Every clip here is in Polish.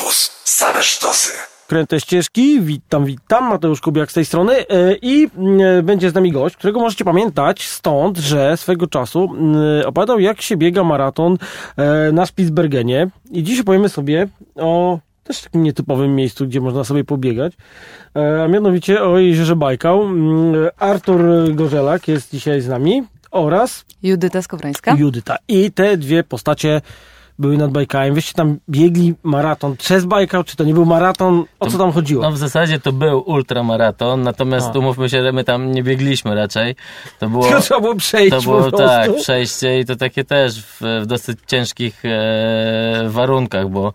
Campus. Same sztosy. Kręte ścieżki, witam, witam, Mateusz Kubiak z tej strony e, i e, będzie z nami gość, którego możecie pamiętać stąd, że swego czasu e, opowiadał jak się biega maraton na Spitsbergenie i dziś opowiemy sobie o też takim nietypowym miejscu, gdzie można sobie pobiegać, a mianowicie o jeziorze Bajkał. Artur Gorzelak jest dzisiaj z nami oraz Judyta Skowrońska. Judyta. I te dwie postacie były nad Bajkałem. Wyście tam biegli maraton przez Bajkał, czy to nie był maraton? O co tam chodziło? No w zasadzie to był ultramaraton, natomiast umówmy się, że my tam nie biegliśmy raczej. To było, to trzeba było przejść To było tak, przejście i to takie też w, w dosyć ciężkich e, warunkach, bo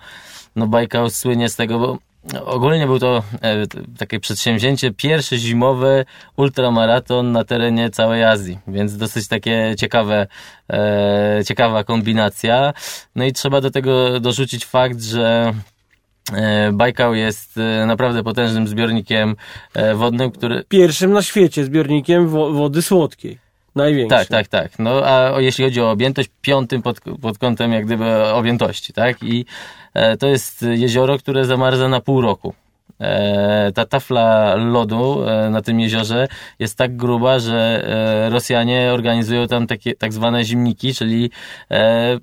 no Bajkał słynie z tego, bo Ogólnie był to e, takie przedsięwzięcie, pierwszy zimowy ultramaraton na terenie całej Azji, więc dosyć takie ciekawe, e, ciekawa kombinacja. No i trzeba do tego dorzucić fakt, że e, Bajkał jest naprawdę potężnym zbiornikiem wodnym, który... Pierwszym na świecie zbiornikiem wo wody słodkiej. Największy. Tak, tak, tak. No a jeśli chodzi o objętość, piątym pod, pod kątem jak gdyby objętości, tak? I e, to jest jezioro, które zamarza na pół roku. E, ta tafla lodu e, na tym jeziorze jest tak gruba, że e, Rosjanie organizują tam takie tak zwane zimniki, czyli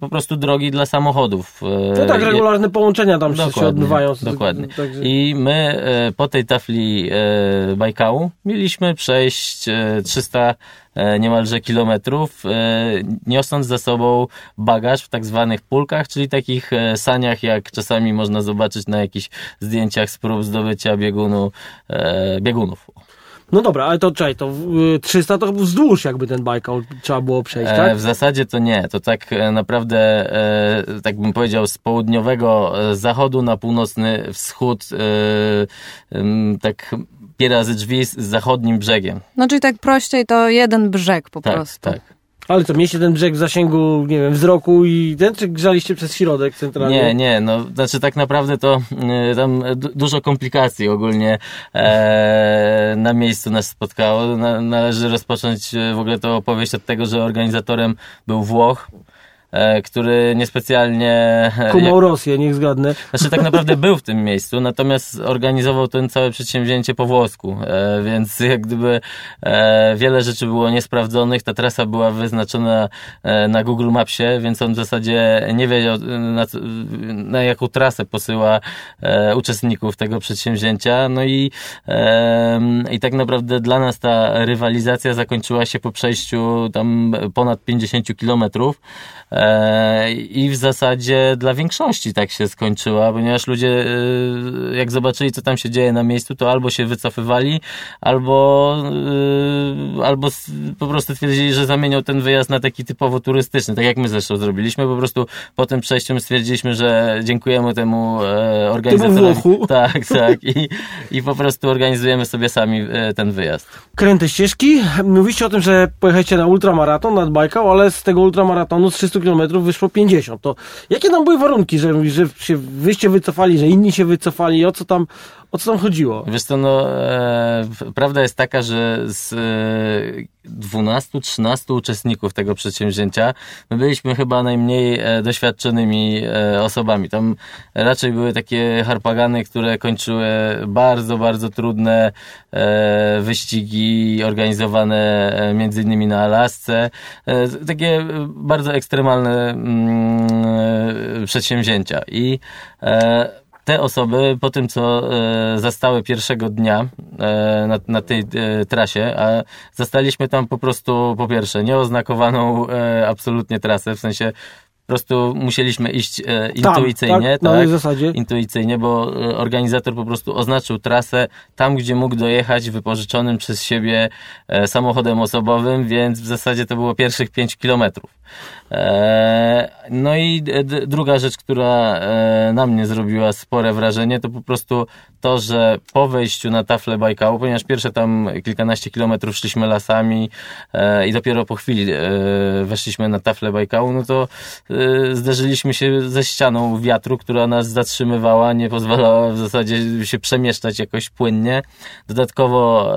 po prostu drogi dla samochodów. To tak, regularne połączenia tam dokładnie, się odbywają. Dokładnie. Także... I my po tej tafli Bajkału mieliśmy przejść 300 niemalże kilometrów, niosąc za sobą bagaż w tak zwanych pulkach, czyli takich saniach, jak czasami można zobaczyć na jakichś zdjęciach z prób zdobycia biegunu, e, biegunów. No dobra, ale to czekaj, to 300 to wzdłuż jakby ten Bajkał trzeba było przejść, tak? E, w zasadzie to nie, to tak e, naprawdę, e, tak bym powiedział, z południowego e, zachodu na północny wschód, e, tak pierazy drzwi z zachodnim brzegiem. No czyli tak prościej to jeden brzeg po tak, prostu. Tak, ale co, mieliście ten brzeg w zasięgu, nie wiem, wzroku i ten, czy grzaliście przez środek centralnie? Nie, nie, no, znaczy tak naprawdę to y, tam dużo komplikacji ogólnie e, na miejscu nas spotkało. Na, należy rozpocząć e, w ogóle to opowieść od tego, że organizatorem był Włoch, który niespecjalnie... E, Kumał Rosję, niech zgadnę. Znaczy tak naprawdę był w tym miejscu, natomiast organizował ten całe przedsięwzięcie po włosku, e, więc jak gdyby wiele rzeczy było niesprawdzonych, ta trasa była wyznaczona na Google Mapsie, więc on w zasadzie nie wiedział na, na jaką trasę posyła uczestników tego przedsięwzięcia, no i, i tak naprawdę dla nas ta rywalizacja zakończyła się po przejściu tam ponad 50 kilometrów, E, I w zasadzie dla większości tak się skończyła, ponieważ ludzie, e, jak zobaczyli, co tam się dzieje na miejscu, to albo się wycofywali, albo, e, albo po prostu twierdzili, że zamienią ten wyjazd na taki typowo turystyczny, tak jak my zresztą zrobiliśmy. Po prostu po tym przejściu stwierdziliśmy, że dziękujemy temu organizatorowi. Tak, tak. I, I po prostu organizujemy sobie sami ten wyjazd. Kręte ścieżki. Mówiście o tym, że pojechaliście na ultramaraton nad Bajkał, ale z tego ultramaratonu z 300 km wyszło 50. To jakie tam były warunki, że, że się wyście wycofali, że inni się wycofali? O co tam, o co tam chodziło? Wiesz co, no, e, prawda jest taka, że z e, 12-13 uczestników tego przedsięwzięcia my byliśmy chyba najmniej e, doświadczonymi e, osobami. Tam raczej były takie harpagany, które kończyły bardzo, bardzo trudne e, wyścigi organizowane e, między innymi na Alasce. E, takie bardzo ekstremalne mm, przedsięwzięcia. I te osoby po tym, co e, zastały pierwszego dnia e, na, na tej e, trasie, a zastaliśmy tam po prostu po pierwsze nieoznakowaną absolutnie trasę, w sensie prostu musieliśmy iść e, intuicyjnie, tam, tak, tak, zasadzie. intuicyjnie, bo organizator po prostu oznaczył trasę tam, gdzie mógł dojechać wypożyczonym przez siebie e, samochodem osobowym, więc w zasadzie to było pierwszych 5 kilometrów. E, no i druga rzecz, która e, na mnie zrobiła spore wrażenie, to po prostu to, że po wejściu na taflę Bajkału, ponieważ pierwsze tam kilkanaście kilometrów szliśmy lasami e, i dopiero po chwili weszliśmy na taflę Bajkału, no to zderzyliśmy się ze ścianą wiatru, która nas zatrzymywała, nie pozwalała w zasadzie się przemieszczać jakoś płynnie. Dodatkowo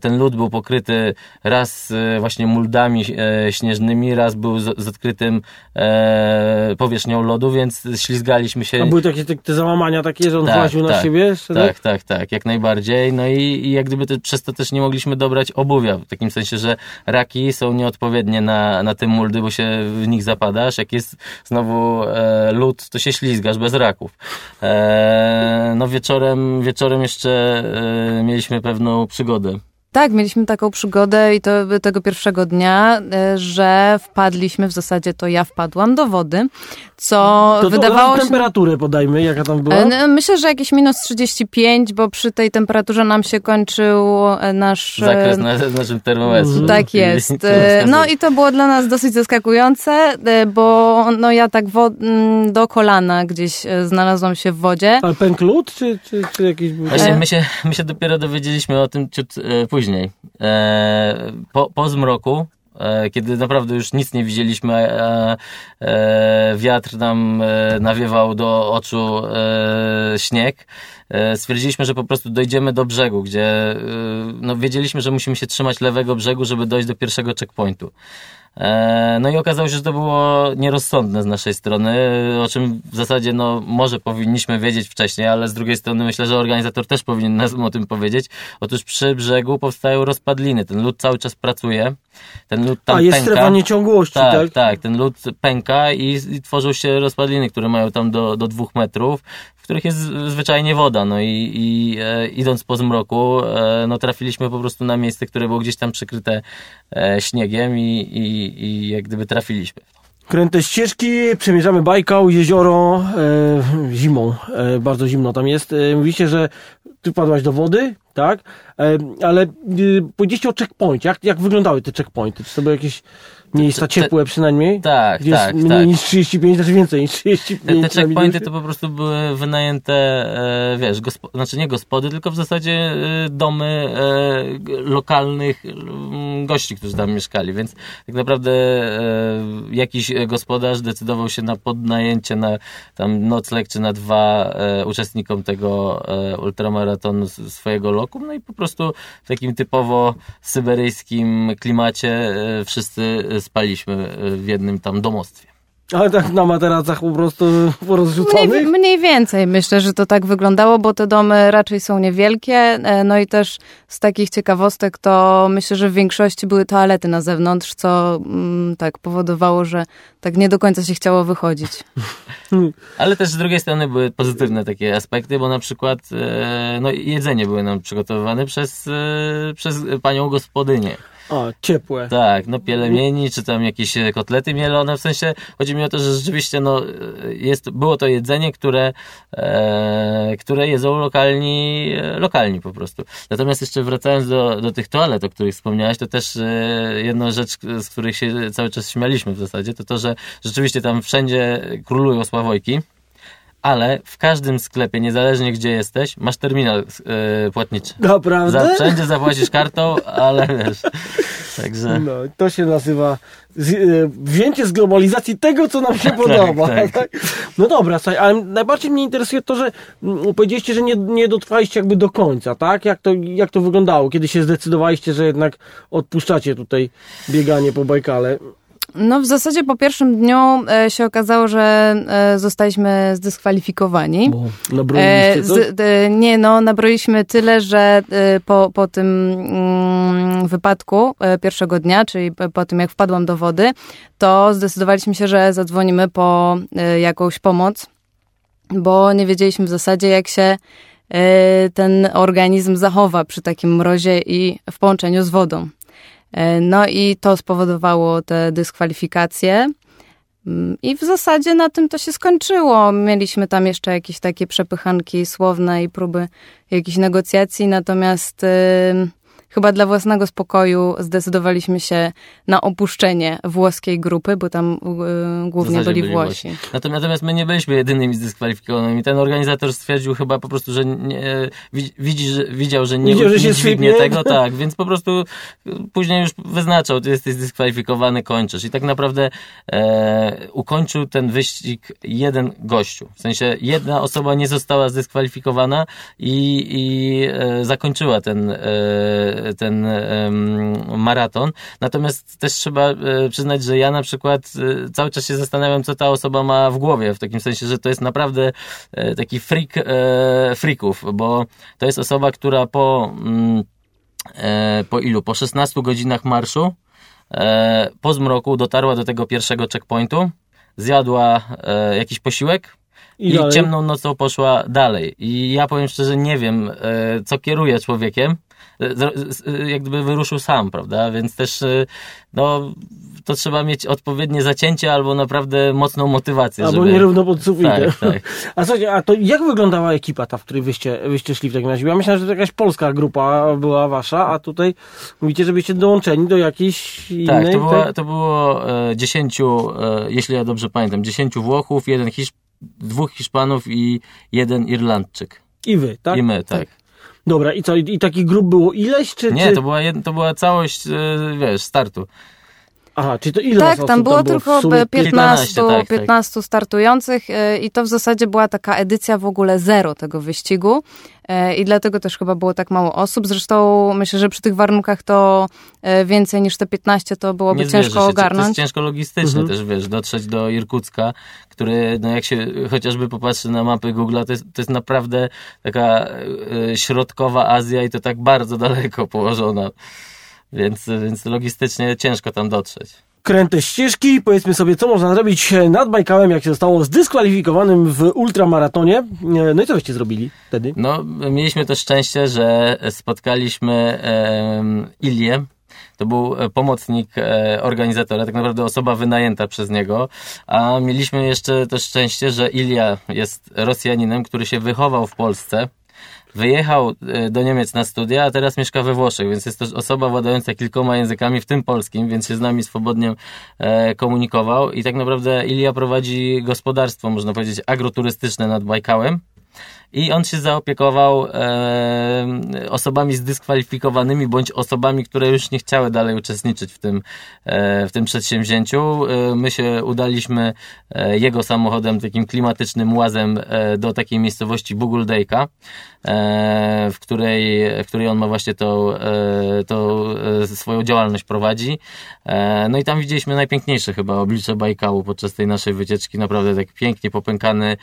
ten lód był pokryty raz właśnie muldami śnieżnymi, raz był z, z odkrytym e, powierzchnią lodu, więc ślizgaliśmy się. A były takie te, te załamania takie, że on Tak, właził na tak, siebie? Jeszcze, Tak, tak, tak, jak najbardziej. No i, i jak gdyby te, przez to też nie mogliśmy dobrać obuwia, w takim sensie, że raki są nieodpowiednie na, na te muldy, bo się w nich zapadasz. Jak jest znowu e, lód, to się ślizgasz bez raków. E, no wieczorem, wieczorem jeszcze e, mieliśmy pewną przygodę. Tak, mieliśmy taką przygodę i to tego pierwszego dnia, e, że wpadliśmy, w zasadzie to ja wpadłam do wody, co To, to wydawało się... temperaturę podajmy, jaka tam była. E, no, Myślę, że jakieś minus 35, bo przy tej temperaturze nam się kończył e, nasz... Zakres na naszym termometrze. Tak Czyli jest. No i to było dla nas dosyć zaskakujące, bo no ja tak wo- m, do kolana gdzieś znalazłam się w wodzie. Ale pękł lód, czy, czy, czy jakiś... Właśnie my się, my się dopiero dowiedzieliśmy o tym ciut e, później. E, po, po zmroku, e, kiedy naprawdę już nic nie widzieliśmy, e, wiatr nam nawiewał do oczu śnieg, stwierdziliśmy, że po prostu dojdziemy do brzegu, gdzie no, wiedzieliśmy, że musimy się trzymać lewego brzegu, żeby dojść do pierwszego checkpointu. E, No i okazało się, że to było nierozsądne z naszej strony, o czym w zasadzie no, może powinniśmy wiedzieć wcześniej, ale z drugiej strony myślę, że organizator też powinien nas o tym powiedzieć. Otóż przy brzegu powstają rozpadliny, ten lód cały czas pracuje, ten lód tam A, jest pęka. strefa nieciągłości, tak, tak? tak, ten lód pęka i, i tworzą się rozpadliny, które mają tam do, do dwóch metrów, których jest zwyczajnie woda. No i, i e, idąc po zmroku, e, no trafiliśmy po prostu na miejsce, które było gdzieś tam przykryte e, śniegiem i, i, i jak gdyby trafiliśmy. Kręte ścieżki, przemierzamy Bajkał, jezioro, e, zimą, e, bardzo zimno tam jest. E, mówicie, że ty wpadłaś do wody, tak? Ale e, powiedzieliście o checkpoincie. Jak, jak wyglądały te checkpointy? Czy to były jakieś miejsca Te- te- ciepłe przynajmniej? Tak, Gdzie tak, jest mniej tak. niż 35, znaczy więcej niż Te, 35. te na checkpointy to po prostu były wynajęte, e, wiesz, gospo, znaczy nie gospody, tylko w zasadzie e, domy e, lokalnych mm, gości, którzy tam mieszkali, więc tak naprawdę e, jakiś gospodarz decydował się na podnajęcie na tam nocleg czy na dwa e, uczestnikom tego e, ultramaratonu swojego lokum, no i po prostu w takim typowo syberyjskim klimacie wszyscy spaliśmy e, w jednym tam domostwie. Ale tak na materacach po prostu Mniej, porozrzuconych? mniej więcej myślę, że to tak wyglądało, bo te domy raczej są niewielkie. e, No i też z takich ciekawostek to myślę, że w większości były toalety na zewnątrz, co mm, tak powodowało, że tak nie do końca się chciało wychodzić. Ale też z drugiej strony były pozytywne takie aspekty, bo na przykład e, no, jedzenie były nam przygotowywane przez, e, przez panią gospodynię. A, ciepłe. Tak, no pielemieni, czy tam jakieś e, kotlety mielone, w sensie chodzi mi o to, że rzeczywiście no, e, jest, było to jedzenie, które, e, które jedzą lokalni, e, lokalni po prostu. Natomiast jeszcze wracając do, do tych toalet, o których wspomniałaś, to też e, jedna rzecz, z których się cały czas śmialiśmy w zasadzie, to to, że rzeczywiście tam wszędzie królują sławojki, ale w każdym sklepie, niezależnie gdzie jesteś, masz terminal e, płatniczy. Za, Naprawdę? wszędzie zapłacisz kartą, ale wiesz, także... No, to się nazywa z, e, wzięcie z globalizacji tego, co nam się podoba. tak. Tak, No dobra, słuchaj, ale najbardziej mnie interesuje to, że mm, powiedzieliście, że nie, nie dotrwaliście jakby do końca, tak? Jak to, jak to wyglądało? Kiedy się zdecydowaliście, że jednak odpuszczacie tutaj bieganie po Bajkale? No w zasadzie po pierwszym dniu e, się okazało, że e, zostaliśmy zdyskwalifikowani. Bo nabroiliście E, coś? z, d, nie, no, nabroiliśmy tyle, że e, po, po tym mm, wypadku e, pierwszego dnia, czyli po, tym jak wpadłam do wody, to zdecydowaliśmy się, że zadzwonimy po e, jakąś pomoc, bo nie wiedzieliśmy w zasadzie, jak się e, ten organizm zachowa przy takim mrozie i w połączeniu z wodą. E, No i to spowodowało te dyskwalifikacje. Mm, I w zasadzie na tym to się skończyło. Mieliśmy tam jeszcze jakieś takie przepychanki słowne i próby jakichś negocjacji, natomiast chyba dla własnego spokoju zdecydowaliśmy się na opuszczenie włoskiej grupy, bo tam y, głównie byli, byli Włosi. Włosi. Natomiast my nie byliśmy jedynymi zdyskwalifikowanymi. Ten organizator stwierdził chyba po prostu, że nie, widzi, że, widział, że nie, widział, że się dźwignie tego, tak, więc po prostu później już wyznaczał, ty jesteś zdyskwalifikowany, kończysz. I tak naprawdę e, ukończył ten wyścig jeden gościu. W sensie jedna osoba nie została zdyskwalifikowana i, i e, zakończyła ten, e, ten maraton. Natomiast też trzeba e, przyznać, że ja na przykład e, cały czas się zastanawiam, co ta osoba ma w głowie, w takim sensie, że to jest naprawdę e, taki freak freaków, bo to jest osoba, która po, mm, po ilu? Po 16 godzinach marszu po zmroku dotarła do tego pierwszego checkpointu, zjadła jakiś posiłek, i, I ciemną nocą poszła dalej. I ja powiem szczerze, nie wiem, co kieruje człowiekiem, jak gdyby wyruszył sam, prawda? Więc też no, to trzeba mieć odpowiednie zacięcie albo naprawdę mocną motywację. Albo żeby... nierówno pod sufitem. Tak, tak. A słuchajcie, a to jak wyglądała ekipa ta, w której wyście, wyście szli w takim razie? Ja myślałem, że to jakaś polska grupa była wasza, a tutaj mówicie, że byście dołączeni do jakiejś innej... Tak, to, była, to było e, dziesięciu, e, jeśli ja dobrze pamiętam, dziesięciu Włochów, jeden Hiszp dwóch Hiszpanów i jeden Irlandczyk. I wy, tak? I my, tak. tak. Dobra, i co, i takich grup było ileś, czy... Nie, czy... To, była jed... to była całość, e, wiesz, startu. Aha, czyli to ile Tak, tam było, było tylko 15, 15, tak, 15 tak. startujących e, i to w zasadzie była taka edycja w ogóle zero tego wyścigu. E, I dlatego też chyba było tak mało osób. Zresztą myślę, że przy tych warunkach to e, więcej niż te 15 to byłoby Nie ciężko się. ogarnąć. To jest ciężko logistycznie mhm. też, wiesz, dotrzeć do Irkucka, który, no jak się chociażby popatrzy na mapy Google, to jest, to jest naprawdę taka środkowa Azja i to tak bardzo daleko położona. Więc, więc logistycznie ciężko tam dotrzeć. Kręte ścieżki, powiedzmy sobie, co można zrobić nad Bajkałem, jak się zostało zdyskwalifikowanym w ultramaratonie. No i co byście zrobili wtedy? No, mieliśmy to szczęście, że spotkaliśmy e, Ilię, to był pomocnik e, organizatora, tak naprawdę osoba wynajęta przez niego, a mieliśmy jeszcze to szczęście, że Ilia jest Rosjaninem, który się wychował w Polsce, Wyjechał e, do Niemiec na studia, a teraz mieszka we Włoszech, więc jest to osoba władająca kilkoma językami, w tym polskim, więc się z nami swobodnie e, komunikował. I tak naprawdę Ilia prowadzi gospodarstwo, można powiedzieć, agroturystyczne nad Bajkałem i on się zaopiekował e, osobami zdyskwalifikowanymi bądź osobami, które już nie chciały dalej uczestniczyć w tym, e, w tym przedsięwzięciu. E, my się udaliśmy e, jego samochodem, takim klimatycznym łazem e, do takiej miejscowości Buguldejka, e, w, której, w której on ma właśnie tą, tą swoją działalność prowadzi. No i tam widzieliśmy najpiękniejsze chyba oblicze Bajkału podczas tej naszej wycieczki. Naprawdę tak pięknie popękany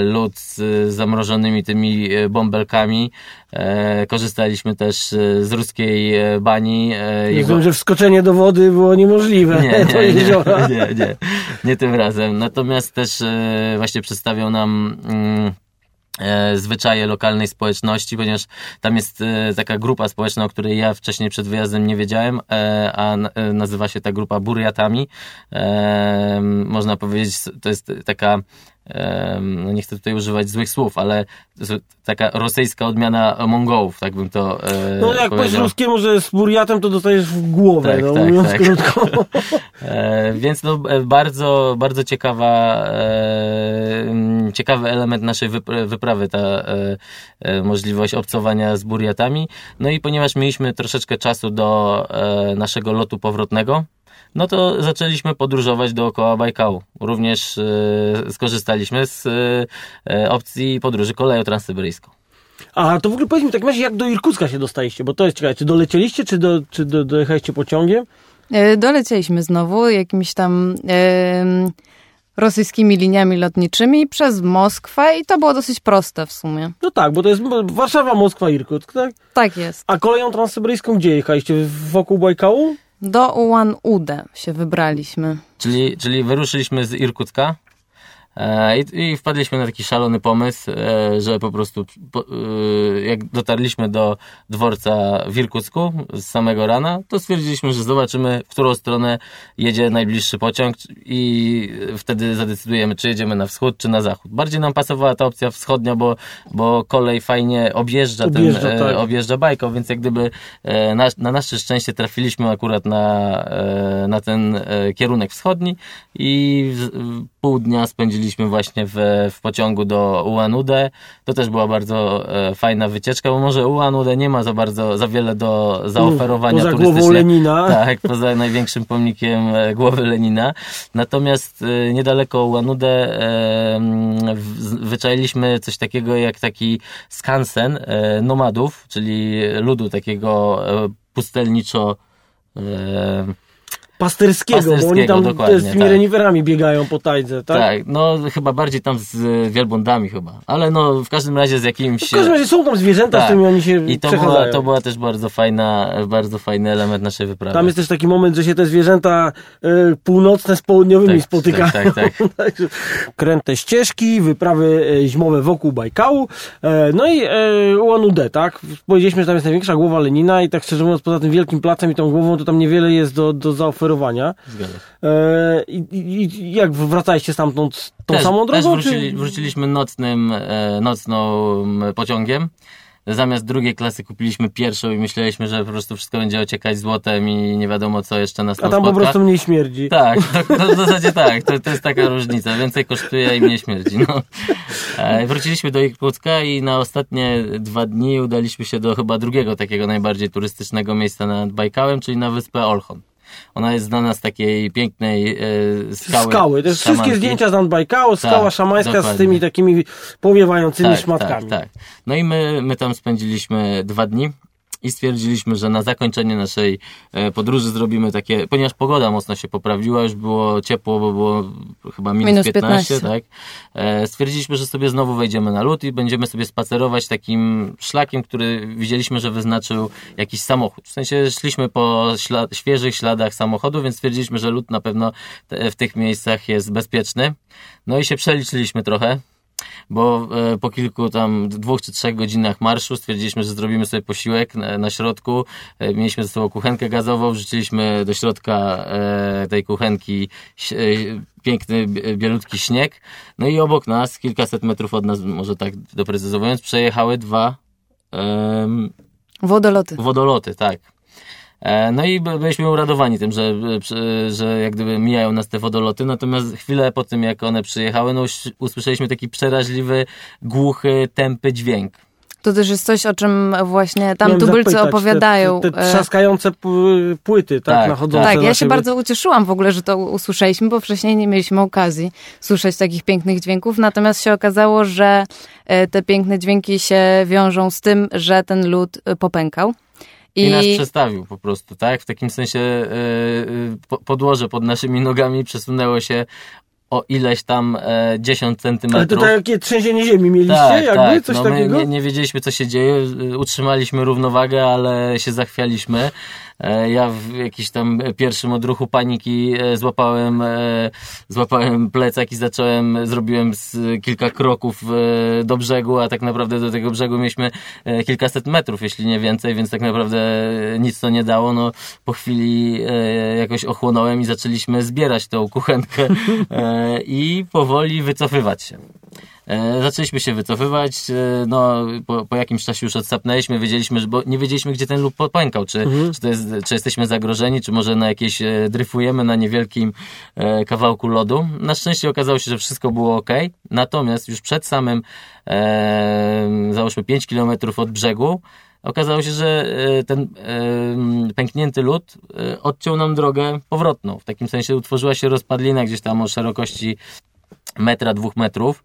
lód z zamrożonym zamrożonymi tymi e, bąbelkami. E, korzystaliśmy też e, z ruskiej bani. Jego... że wskoczenie do wody było niemożliwe. Nie, nie, nie, nie, nie, nie tym razem. Natomiast też właśnie przedstawiał nam mm, zwyczaje lokalnej społeczności, ponieważ tam jest taka grupa społeczna, o której ja wcześniej przed wyjazdem nie wiedziałem, a nazywa się ta grupa Burjatami. Można powiedzieć, to jest taka no nie chcę tutaj używać złych słów, ale taka rosyjska odmiana Mongołów, tak bym to e, No jak powiesz ruskiemu, że z Burjatem, to dostajesz w głowę, tak, no, tak, mówiąc tak. krótko. e, więc no, e, bardzo, bardzo ciekawa e, ciekawy element naszej wyprawy, ta e, e, możliwość obcowania z Burjatami. No i ponieważ mieliśmy troszeczkę czasu do naszego lotu powrotnego, no to zaczęliśmy podróżować dookoła Bajkału. Również e, skorzystaliśmy z e, opcji podróży koleją transsyberyjską. A to w ogóle powiedz mi, tak razie jak do Irkucka się dostaliście, bo to jest ciekawe, czy dolecieliście, czy, do, czy do, dojechaliście pociągiem? Dolecieliśmy znowu jakimiś tam rosyjskimi liniami lotniczymi przez Moskwę i to było dosyć proste w sumie. No tak, bo to jest Warszawa, Moskwa, Irkutsk, tak? Tak jest. A koleją transsyberyjską gdzie jechaliście? Wokół Bajkału? Do Ulan Ude się wybraliśmy. Czyli, czyli wyruszyliśmy z Irkucka, I, I wpadliśmy na taki szalony pomysł, e, że po prostu e, jak dotarliśmy do dworca w Irkucku z samego rana, to stwierdziliśmy, że zobaczymy, w którą stronę jedzie najbliższy pociąg i wtedy zadecydujemy, czy jedziemy na wschód, czy na zachód. Bardziej nam pasowała ta opcja wschodnia, bo, bo kolej fajnie objeżdża, Objeżdża, ten, tak. objeżdża bajką, więc jak gdyby na, na nasze szczęście trafiliśmy akurat na, na ten kierunek wschodni i pół dnia spędziliśmy właśnie w, w pociągu do Ulan-Ude. To też była bardzo e, fajna wycieczka, bo może Ulan-Ude nie ma za bardzo, za wiele do zaoferowania Poza turystycznie. głową Lenina. Tak, poza największym pomnikiem e, głowy Lenina. Natomiast e, niedaleko Ulan-Ude e, wyczailiśmy coś takiego jak taki skansen e, nomadów, czyli ludu takiego e, pustelniczo e, Pasterskiego, bo oni Pasterskiego, tam dokładnie, z tymi tak. reniferami biegają po tajdze, tak? Tak? no chyba bardziej tam z wielbłądami chyba, ale no w każdym razie z jakimś... W każdym razie są tam zwierzęta, z Tak. którymi oni się I to była, to była też bardzo fajna, bardzo fajny element naszej wyprawy. Tam jest też taki moment, że się te zwierzęta e, północne z południowymi Tak, spotykają. tak, tak, Także Kręte ścieżki, wyprawy e, zimowe wokół Bajkału. E, no i e, tak? Powiedzieliśmy, że tam jest największa głowa Lenina i tak szczerze mówiąc, poza tym wielkim placem i tą głową, to tam niewiele jest do, do zaoferowania. E, i, i, jak wracaliście stamtąd tą Też, samą też drogą? wrócili, czy... wróciliśmy nocnym, e, nocną pociągiem. Zamiast drugiej klasy kupiliśmy pierwszą i myśleliśmy, że po prostu wszystko będzie ociekać złotem i nie wiadomo co jeszcze nas A tam tam po spotka. prostu mniej śmierdzi. Tak, to, to w zasadzie tak, to, to jest taka różnica. Więcej kosztuje i mniej śmierdzi. No. E, Wróciliśmy do Irkucka i na ostatnie dwa dni udaliśmy się do chyba drugiego takiego najbardziej turystycznego miejsca nad Bajkałem, czyli na wyspę Olchon. Ona jest znana z takiej pięknej e, skały. Skały. To jest wszystkie zdjęcia z Anbajkału, skała Tak, szamańska z dokładnie. tymi takimi powiewającymi tak, szmatkami. Tak, tak. No i my, my tam spędziliśmy dwa dni i stwierdziliśmy, że na zakończenie naszej e, podróży zrobimy takie, ponieważ pogoda mocno się poprawiła, już było ciepło, bo było chyba minus, Minus 15, 15. tak? E, stwierdziliśmy, że sobie znowu wejdziemy na lód i będziemy sobie spacerować takim szlakiem, który widzieliśmy, że wyznaczył jakiś samochód. W sensie szliśmy po świeżych śladach samochodu, więc stwierdziliśmy, że lód na pewno w tych miejscach jest bezpieczny. No i się przeliczyliśmy trochę bo e, po kilku tam dwóch czy trzech godzinach marszu stwierdziliśmy, że zrobimy sobie posiłek na, na środku. E, Mieliśmy ze sobą kuchenkę gazową, wrzuciliśmy do środka e, tej kuchenki piękny, bie- bielutki śnieg. No i obok nas, kilkaset metrów od nas, może tak doprecyzowując, przejechały dwa em, Wodoloty. wodoloty, tak. E, No i by- byliśmy uradowani tym, że, że- że jak gdyby mijają nas te wodoloty, natomiast chwilę po tym, jak one przyjechały, no usłyszeliśmy taki przeraźliwy, głuchy, tępy dźwięk. To też jest coś, o czym właśnie tam Miałem tubylcy zapytać, opowiadają. Te, te e, trzaskające płyty, tak, Tak, nachodzące Tak, na ja się bardzo ucieszyłam w ogóle, że to usłyszeliśmy, bo wcześniej nie mieliśmy okazji słyszeć takich pięknych dźwięków. Natomiast się okazało, że e, te piękne dźwięki się wiążą z tym, że ten lód e, popękał. I, nas przestawił po prostu, tak? W takim sensie po- podłoże pod naszymi nogami przesunęło się o ileś tam e, 10 Ale centymetrów. to takie trzęsienie ziemi mieliście? Tak, jakby? tak. Coś no, takiego? Nie, nie wiedzieliśmy, co się dzieje. Utrzymaliśmy równowagę, ale się zachwialiśmy. E, Ja w jakimś tam pierwszym odruchu paniki e, złapałem, e, złapałem plecak i zacząłem, zrobiłem kilka kroków do brzegu, a tak naprawdę do tego brzegu mieliśmy kilkaset metrów, jeśli nie więcej, więc tak naprawdę nic to nie dało. No, po chwili jakoś ochłonąłem i zaczęliśmy zbierać tą kuchenkę i powoli wycofywać się. E, Zaczęliśmy się wycofywać, e, no po, po jakimś czasie już odsapnęliśmy, wiedzieliśmy, że, bo nie wiedzieliśmy, gdzie ten lód popękał, czy, czy, to jest, czy jesteśmy zagrożeni, czy może na jakieś e, dryfujemy na niewielkim kawałku lodu. Na szczęście okazało się, że wszystko było ok, natomiast już przed samym, załóżmy 5 kilometrów od brzegu, okazało się, że ten pęknięty lód odciął nam drogę powrotną. W takim sensie utworzyła się rozpadlina gdzieś tam o szerokości metra, dwóch metrów.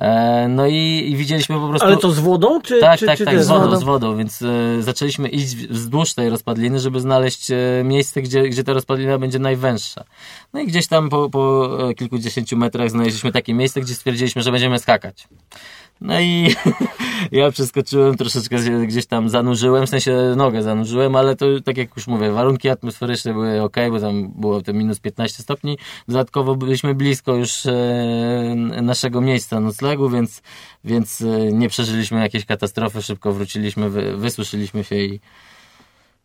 E, No i, i widzieliśmy po prostu. Ale to z wodą? Czy, tak, czy, tak, czy tak, z wodą, wodą? z wodą, więc e, zaczęliśmy iść wzdłuż tej rozpadliny, żeby znaleźć e, miejsce, gdzie, gdzie ta rozpadlina będzie najwęższa. No i gdzieś tam po, po e, kilkudziesięciu metrach znaleźliśmy takie miejsce, gdzie stwierdziliśmy, że będziemy skakać. No i ja przeskoczyłem, troszeczkę się gdzieś tam zanurzyłem, w sensie nogę zanurzyłem, ale to tak jak już mówię, warunki atmosferyczne były ok, bo tam było te minus 15 stopni. Dodatkowo byliśmy blisko już e, naszego miejsca noclegu, więc, więc e, nie przeżyliśmy jakiejś katastrofy, szybko wróciliśmy, wy, wysuszyliśmy się i,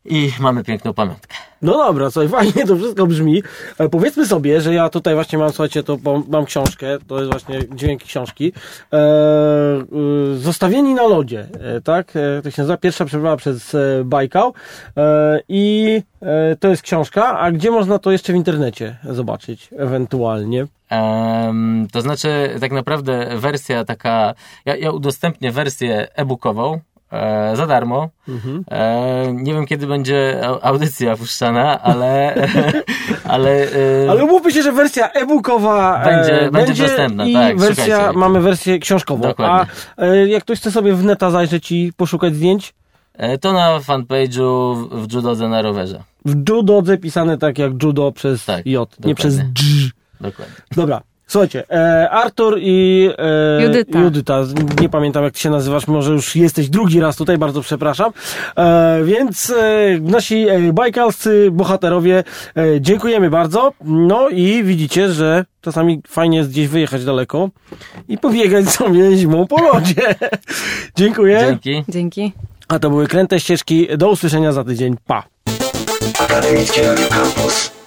i mamy piękną pamiątkę. No dobra, słuchaj, fajnie to wszystko brzmi. E, powiedzmy sobie, że ja tutaj właśnie mam, słuchajcie, to mam książkę, to jest właśnie dźwięki książki. E, e, zostawieni na lodzie, e, tak? E, to się nazywa Pierwsza przeprawa przez e, Bajkał. I to jest książka, a gdzie można to jeszcze w internecie zobaczyć, ewentualnie? Um, to znaczy, tak naprawdę wersja taka, ja, ja udostępnię wersję e-bookową, e, za darmo. Mhm. E, nie wiem, kiedy będzie audycja puszczana, ale... ale, e, ale umówmy się, że wersja e-bookowa będzie, będzie, będzie dostępna. I tak, wersja, mamy wersję książkową. Dokładnie. A e, jak ktoś chce sobie w neta zajrzeć i poszukać zdjęć? E, to na fanpage'u w judodze na rowerze. W judodze pisane tak jak judo przez tak, J, dokładnie. nie przez dż. Dokładnie. Dobra. Słuchajcie, e, Artur i e, Judyta. Judyta, nie pamiętam jak ty się nazywasz, może już jesteś drugi raz tutaj, bardzo przepraszam. E, więc e, nasi e, bajkalscy bohaterowie, e, dziękujemy bardzo. No i widzicie, że czasami fajnie jest gdzieś wyjechać daleko i pobiegać sobie zimą po lodzie. Dziękuję. Dzięki. Dzięki. A to były kręte ścieżki. Do usłyszenia za tydzień. Pa. Akademickie Radio Campus.